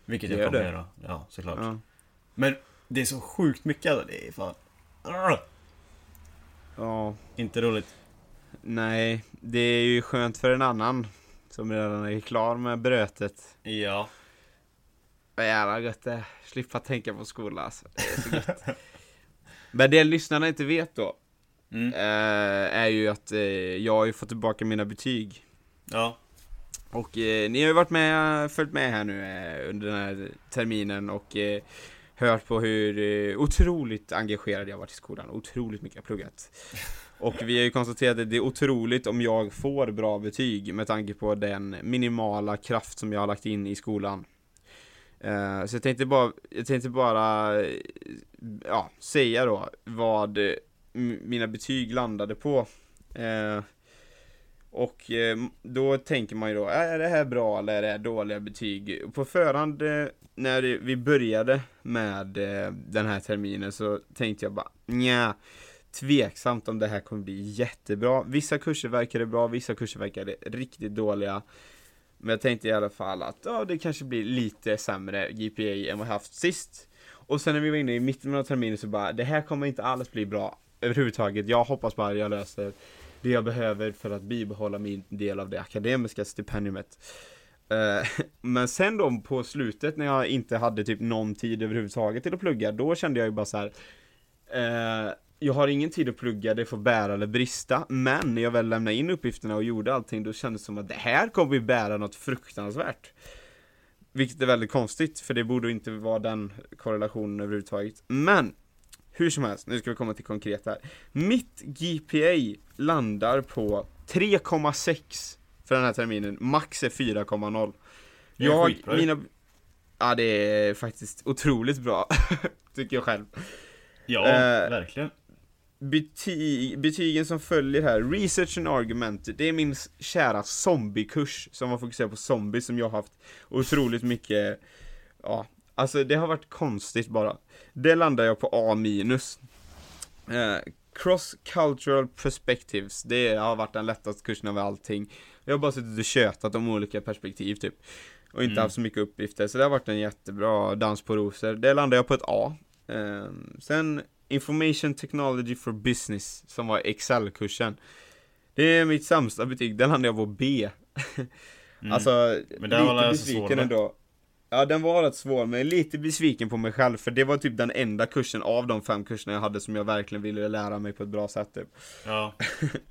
Speaker 2: Vilket jag kommer
Speaker 1: det?
Speaker 2: göra. Ja, såklart.
Speaker 1: Ja.
Speaker 2: Men det är så sjukt mycket alltså. Det är fan... Arr!
Speaker 1: ja,
Speaker 2: Inte roligt.
Speaker 1: nej. Det är ju skönt för en annan som redan är klar med brötet.
Speaker 2: Ja.
Speaker 1: Vad jävla gött det. Slippa tänka på skolan alltså. Det är så gött. Men det lyssnarna inte vet då,
Speaker 2: Mm.
Speaker 1: eh, är ju att eh, jag har ju fått tillbaka mina betyg.
Speaker 2: Ja.
Speaker 1: Och eh, ni har ju varit med, följt med här nu eh, under den här terminen och eh, hört på hur eh, otroligt engagerad jag varit i skolan. Otroligt mycket jag pluggat. Och vi har ju konstaterat att det är otroligt om jag får bra betyg med tanke på den minimala kraft som jag har lagt in i skolan. Eh, så jag tänkte bara, jag tänkte bara eh, ja, säga då vad mina betyg landade på. Eh, och då tänker man ju då, äh, är det här bra eller är det här dåliga betyg? På förhand när vi började med den här terminen så tänkte jag bara, nja tveksamt om det här kommer bli jättebra. Vissa kurser verkade bra, vissa kurser verkade riktigt dåliga. Men jag tänkte i alla fall att ja, det kanske blir lite sämre GPA än vad jag haft sist. Och sen när vi var inne i mitten av terminen så bara, det här kommer inte alls bli bra överhuvudtaget. Jag hoppas bara jag löser det jag behöver för att bibehålla min del av det akademiska stipendiumet. Eh, men sen då på slutet när jag inte hade typ någon tid överhuvudtaget till att plugga, då kände jag ju bara så här. Eh, jag har ingen tid att plugga, det får bära eller brista, men när jag väl lämnade in uppgifterna och gjorde allting, då kändes det som att det här kommer vi bära något fruktansvärt. Vilket är väldigt konstigt, för det borde inte vara den korrelationen överhuvudtaget. Men, hur som helst, nu ska vi komma till konkret här. Mitt GPA landar på 3,6 för den här terminen, max är 4,0.
Speaker 2: Det är
Speaker 1: Jag,
Speaker 2: ju.
Speaker 1: mina... Ja det är faktiskt otroligt bra, tycker jag själv.
Speaker 2: Ja,
Speaker 1: Eh,
Speaker 2: verkligen.
Speaker 1: Bety betygen som följer här, Research and Argument, det är min kära zombiekurs som var fokuserad på zombies som jag har haft otroligt mycket, ja, alltså det har varit konstigt bara. Det landar jag på A minus. Eh, Cross Cultural Perspectives, det har varit den lättaste kursen av allting. Jag har bara suttit och tjötat om olika perspektiv typ. Och inte
Speaker 2: Mm.
Speaker 1: haft så mycket uppgifter, så det har varit en jättebra dans på rosor. Det landar jag på ett A. Ehm, sen Information Technology for Business, som var Excel-kursen. Det är mitt sämsta betyg, den landade jag på B.
Speaker 2: Mm.
Speaker 1: Alltså,
Speaker 2: Men den var
Speaker 1: lite
Speaker 2: svår,
Speaker 1: besviken
Speaker 2: va?
Speaker 1: ändå. Ja, den var rätt svår, men lite besviken på mig själv, för det var typ den enda kursen av de fem kurserna jag hade som jag verkligen ville lära mig på ett bra sätt typ.
Speaker 2: Ja.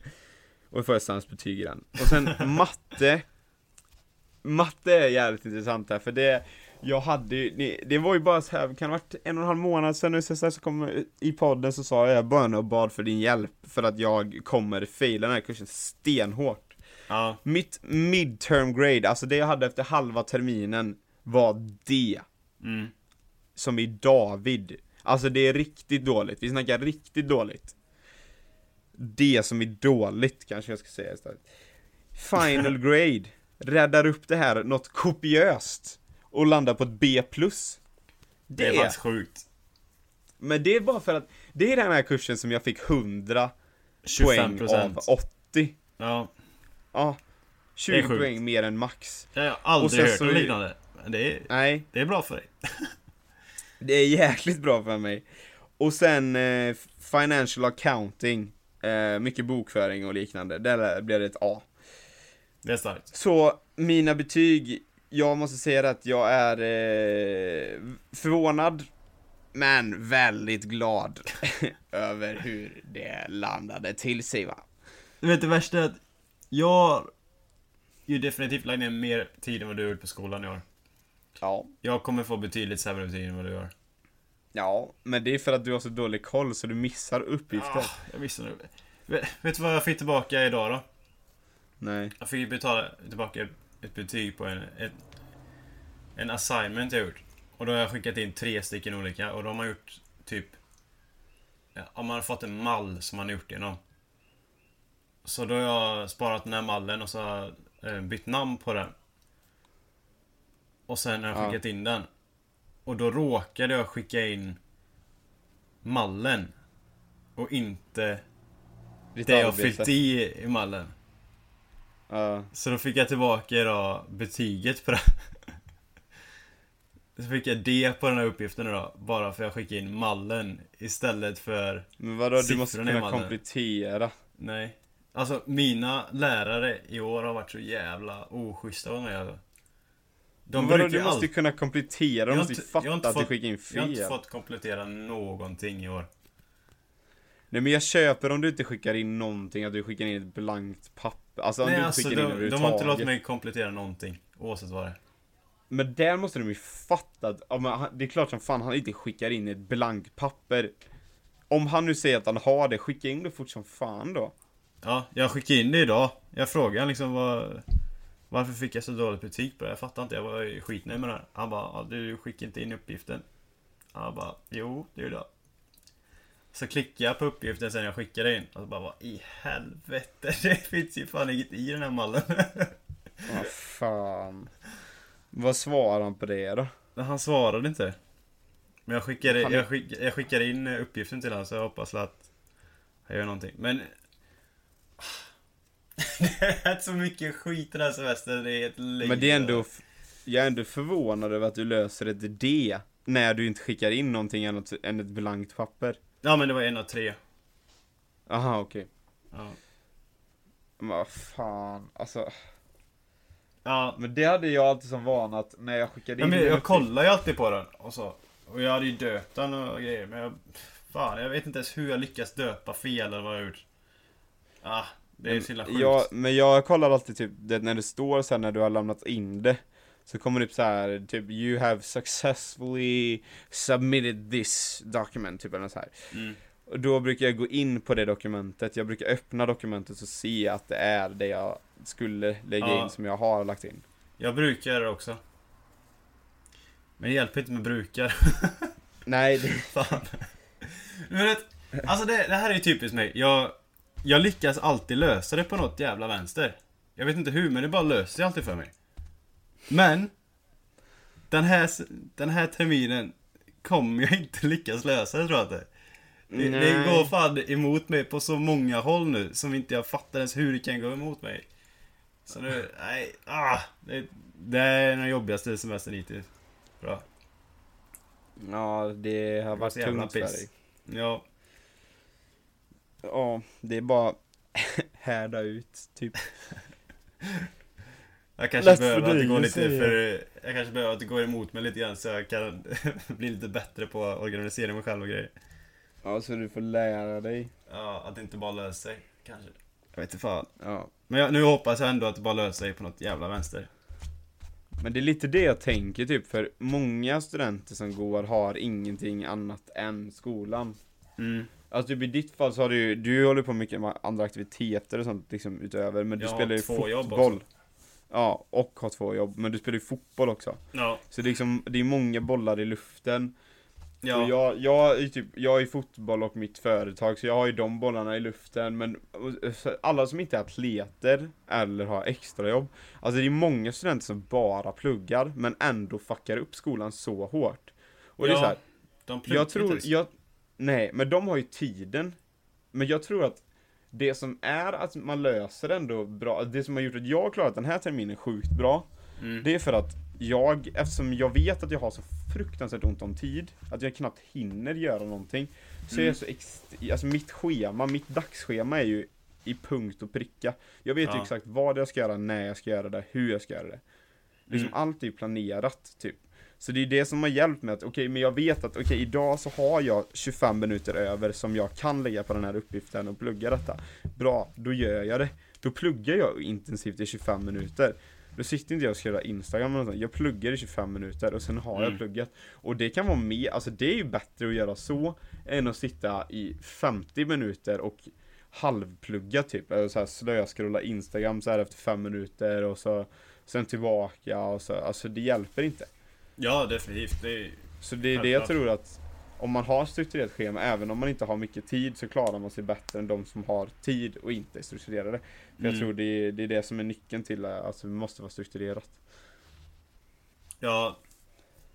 Speaker 1: Och får jag sämst betyg i den. Och sen matte. Matte är jävligt intressant här, för det jag hade ju, det- var ju bara så här, kan det ha varit en och en halv månad sedan nu så, så kom i podden så sa jag bön och bad för din hjälp för att jag kommer faila den här kursen stenhårt.
Speaker 2: Ja.
Speaker 1: Mitt midterm grade, alltså det jag hade efter halva terminen var D.
Speaker 2: Mm.
Speaker 1: Som i David. Alltså det är riktigt dåligt, vi snackar riktigt dåligt. Det som är dåligt kanske jag ska säga istället. Final grade. Räddar upp det här något kopiöst. Och landar på ett B+.
Speaker 2: Det är
Speaker 1: Det,
Speaker 2: faktiskt sjukt.
Speaker 1: men det är bara för att, det är den här kursen som jag fick 100 poäng
Speaker 2: 25%.
Speaker 1: av 80.
Speaker 2: Ja.
Speaker 1: Ja.
Speaker 2: Det
Speaker 1: 20
Speaker 2: är sjukt.
Speaker 1: poäng mer än max.
Speaker 2: Det har jag
Speaker 1: Och
Speaker 2: aldrig hört
Speaker 1: är-
Speaker 2: liknande. Det är,
Speaker 1: Nej,
Speaker 2: det är bra för dig.
Speaker 1: Det är jäkligt bra för mig. Och sen eh, financial accounting, eh, mycket bokföring och liknande. Där blev det ett A.
Speaker 2: Det är starkt.
Speaker 1: Så mina betyg, jag måste säga att jag är eh, förvånad, men väldigt glad över hur det landade till sig va.
Speaker 2: Du vet det värsta är att jag ju definitivt lagt ner mer tid än vad du har gjort på skolan i år.
Speaker 1: Ja.
Speaker 2: Jag kommer få betydligt sämre betyg än vad du gör.
Speaker 1: Ja, men det är för att du har så dålig koll så du missar uppgifter.
Speaker 2: Ah, jag missar nu. Vet, vet du vad jag fick tillbaka idag då?
Speaker 1: Nej.
Speaker 2: Jag fick betala tillbaka ett betyg på en, ett, en assignment jag gjort. Och då har jag skickat in tre stycken olika och då har man gjort typ... Ja, man har fått en mall som man har gjort inom. Så då har jag sparat den här mallen och så har jag eh, bytt namn på den. Och sen har jag
Speaker 1: Ja.
Speaker 2: skickat in den. Och då råkade jag skicka in mallen. Och inte
Speaker 1: Ditt
Speaker 2: det jag
Speaker 1: arbete.
Speaker 2: fyllt i i mallen. Så då fick jag tillbaka då betyget på det. Så fick jag D på den här uppgiften då, bara för att jag skickade in mallen istället för...
Speaker 1: Men vadå, du måste kunna komplettera.
Speaker 2: Nej. Alltså mina lärare i år har varit så jävla oschyssta med mig alltså. De
Speaker 1: Men vadå, du måste ju kunna komplettera,
Speaker 2: Jag
Speaker 1: de måste ju fatta att du
Speaker 2: fått-
Speaker 1: skickar in
Speaker 2: Jag har inte
Speaker 1: fel.
Speaker 2: fått komplettera någonting i år.
Speaker 1: Nej men jag köper om du inte skickar in någonting, att du skickar in ett blankt papper. Alltså
Speaker 2: Nej alltså de, de har inte låtit mig komplettera någonting. Oavsett vad det är.
Speaker 1: Men där måste de ju fatta att, ja, men han- det är klart som fan han inte skickar in ett blankt papper. Om han nu säger att han har det, skicka in det fort som fan då.
Speaker 2: Ja, jag skickade in det idag. Jag frågade liksom vad... Varför fick jag så dåligt betyg på det? Jag fattar inte, jag var skitnöjd med det här. Han bara, du skickade inte in uppgiften. Jag bara, jo, det gjorde jag. Så klickade jag på uppgiften sen jag skickade in. Och så bara, vad i helvete? Det finns ju fan inget i den här mallen.
Speaker 1: Vad fan. Vad svarar han på det då?
Speaker 2: Han svarade inte. Men jag skickade,
Speaker 1: Han-
Speaker 2: jag, skick, jag skickade in uppgiften till honom så jag hoppas att han gör någonting. Men... det är så mycket skit den här semestern, det är ett löjligt.
Speaker 1: Men det är ändå, jag är ändå förvånad över att du löser ett D när du inte skickar in någonting annat än ett blankt papper.
Speaker 2: Ja men det var en av tre.
Speaker 1: Aha, okej.
Speaker 2: Ja.
Speaker 1: Men vad fan, alltså.
Speaker 2: Ja,
Speaker 1: Men det hade jag alltid som vana att när jag skickade
Speaker 2: Ja,
Speaker 1: in
Speaker 2: men jag
Speaker 1: uppgift-
Speaker 2: kollar ju alltid på den och så. Och jag hade ju döpt den och grejer men jag... Fan, jag vet inte ens hur jag lyckas döpa fel eller vad jag gjort. Ah, det är så himla sjukt.
Speaker 1: Ja, men jag kollar alltid typ det, när det står sen när du har lämnat in det Så kommer det upp så här typ You have successfully submitted this document typ eller så här
Speaker 2: Mm.
Speaker 1: Och då brukar jag gå in på det dokumentet Jag brukar öppna dokumentet och se att det är det jag skulle lägga
Speaker 2: Ja.
Speaker 1: in som jag har lagt in
Speaker 2: Jag brukar göra det också. Men det hjälper inte med brukar.
Speaker 1: Nej, det,
Speaker 2: Fan. Men vet, alltså det, det här är ju typiskt mig. Jag, jag lyckas alltid lösa det på något jävla vänster. Jag vet inte hur, men det bara löser sig alltid för mig. Men, den här, den här terminen kommer jag inte lyckas lösa det tror jag inte. Det, det går fan emot mig på så många håll nu, som inte jag fattar ens hur det kan gå emot mig. Så nu, nej, ah, det, det är den jobbigaste semestern hittills. Bra.
Speaker 1: ja det har
Speaker 2: var
Speaker 1: varit
Speaker 2: jävla
Speaker 1: tungt för dig
Speaker 2: Ja,
Speaker 1: Ja, det är bara härda ut typ
Speaker 2: Jag kanske
Speaker 1: Lätt
Speaker 2: behöver att det går lite för... Jag kanske behöver att det går emot mig lite grann så jag kan bli lite bättre på att organisera mig själv och grejer.
Speaker 1: Ja, så du får lära dig
Speaker 2: Ja, att det inte bara löser sig, kanske. Jag vet inte fan.
Speaker 1: Ja
Speaker 2: Men jag, nu hoppas jag ändå att det bara löser sig på något jävla vänster.
Speaker 1: Men det är lite det jag tänker typ, för många studenter som går har ingenting annat än skolan.
Speaker 2: Mm.
Speaker 1: Alltså typ i ditt fall så har du ju, du håller på mycket med andra aktiviteter och sånt liksom utöver, men du
Speaker 2: Jag har
Speaker 1: spelar ju
Speaker 2: två jobb
Speaker 1: fotboll.
Speaker 2: också.
Speaker 1: Ja, och har två jobb, men du spelar ju fotboll också.
Speaker 2: Ja.
Speaker 1: Så det är liksom, det är många bollar i luften.
Speaker 2: Ja.
Speaker 1: Och jag, jag, är typ, jag är fotboll och mitt företag, så jag har ju de bollarna i luften, men alla som inte är atleter eller har extrajobb, alltså det är många studenter som bara pluggar, men ändå fuckar upp skolan så hårt. Och det är
Speaker 2: Ja,
Speaker 1: så här,
Speaker 2: De pluggar
Speaker 1: jag tror,
Speaker 2: inte
Speaker 1: jag, nej, men de har ju tiden. Men jag tror att det som är att man löser ändå bra, det som har gjort att jag klarat den här terminen sjukt bra,
Speaker 2: Mm.
Speaker 1: det är för att jag, eftersom jag vet att jag har så fruktansvärt ont om tid, att jag knappt hinner göra någonting, så är
Speaker 2: Mm.
Speaker 1: jag så ext- alltså mitt schema, mitt dagsschema är ju i punkt och pricka. Jag vet ju
Speaker 2: Ja.
Speaker 1: exakt vad jag ska göra, när jag ska göra det, hur jag ska göra det. Liksom
Speaker 2: Mm.
Speaker 1: allt är ju planerat, typ. Så det är det som har hjälpt mig att, okej, men jag vet att, okej, idag så har jag 25 minuter över som jag kan lägga på den här uppgiften och plugga detta. Bra, då gör jag det. Då pluggar jag intensivt i 25 minuter. Då sitter inte jag och göra Instagram eller något sånt. Jag pluggar i 25 minuter och sen har jag
Speaker 2: Mm.
Speaker 1: pluggat. Och det kan vara mer, alltså det är ju bättre att göra så än att sitta i 50 minuter och halvplugga typ. Eller så här slöskrolla Instagram så här efter 5 minuter och så sen tillbaka och så. Alltså det hjälper inte.
Speaker 2: Ja, definitivt. Det är...
Speaker 1: Så det är det jag tror att om man har strukturerat schema, även om man inte har mycket tid, så klarar man sig bättre än de som har tid och inte är strukturerade. För jag
Speaker 2: Mm.
Speaker 1: tror det är, det är det som är nyckeln till att alltså, det måste vara strukturerat.
Speaker 2: Ja,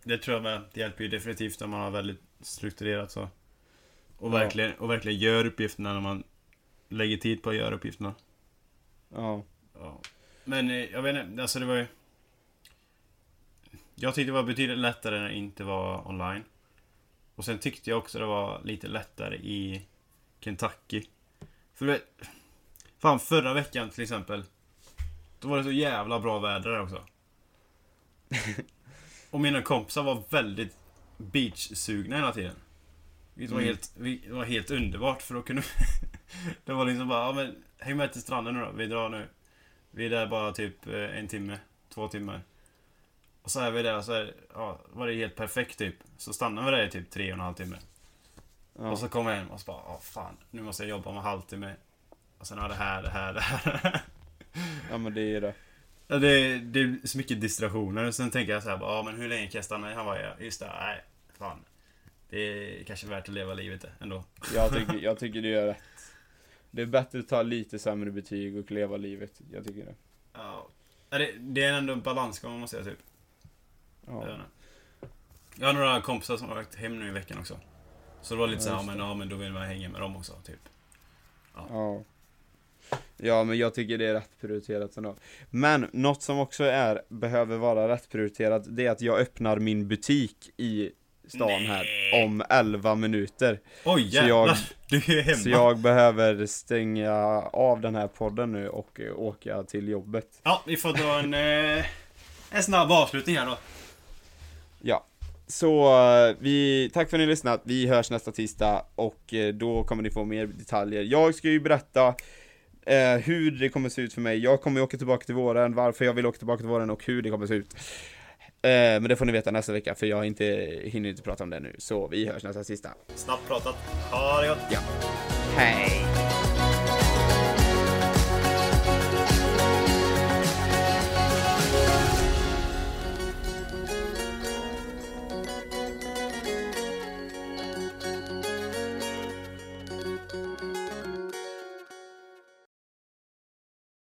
Speaker 2: det tror jag med. Det hjälper ju definitivt om man har väldigt strukturerat så. Och,
Speaker 1: Ja.
Speaker 2: verkligen, och verkligen gör uppgifterna när man lägger tid på att göra uppgifterna.
Speaker 1: Ja.
Speaker 2: Ja. Men eh, jag vet inte, alltså det var ju... Jag tyckte det var betydligt lättare när det inte var online. Och sen tyckte jag också det var lite lättare i Kentucky. För du vet... Fan, förra veckan till exempel. Då var det så jävla bra väder där också. Och mina kompisar var väldigt beach-sugna hela tiden. Det var,
Speaker 1: Mm.
Speaker 2: helt, det var helt underbart för då kunde Det var liksom bara, ja men häng med till stranden nu då, vi drar nu. Vi är där bara typ eh, en timme, två timmar. Och så är vi där och så är, ja, var det helt perfekt typ. Så stannar vi där i typ tre och en halv timme.
Speaker 1: ja.
Speaker 2: Och så kommer jag hem och så bara, ja fan, nu måste jag jobba om en halvtimme. Och sen har det här, det här, det här.
Speaker 1: ja men det är det.
Speaker 2: Ja, det, det är så mycket distraktioner. Sen tänker jag så här, ja men hur länge kan jag stanna i Hawaii? Just det, nej, fan. Det är kanske värt att leva livet ändå.
Speaker 1: Jag tycker, jag tycker det är rätt. Det är bättre att ta lite sämre betyg och leva livet. Jag tycker det.
Speaker 2: Ja. Ja, Det, det är ändå en balansgång måste jag säga typ.
Speaker 1: Ja.
Speaker 2: Jag har några kompisar som har åkt hem nu i veckan också. Så det var lite
Speaker 1: Ja,
Speaker 2: så här, ja
Speaker 1: just
Speaker 2: men, ja men då vill man hänga med dem också, typ.
Speaker 1: Ja. Ja, men jag tycker det är rätt prioriterat ändå. Men något som också är, behöver vara rätt prioriterat, det är att jag öppnar min butik i stan här om 11 minuter.
Speaker 2: Oj
Speaker 1: Så jag-
Speaker 2: du är hemma.
Speaker 1: Så jag behöver stänga av den här podden nu och åka till jobbet.
Speaker 2: Ja, vi får dra en, eh, en snabb avslutning här då.
Speaker 1: Ja. Så eh, vi, tack för att ni har lyssnat, vi hörs nästa tisdag och eh, då kommer ni få mer detaljer. Jag ska ju berätta eh, hur det kommer se ut för mig. Jag kommer åka tillbaka till våren, varför jag vill åka tillbaka till våren och hur det kommer se ut. Eh, men det får ni veta nästa vecka för jag inte, hinner inte prata om det nu. Så vi hörs nästa tisdag.
Speaker 2: Snabbt pratat. Ha det gott.
Speaker 1: Hej!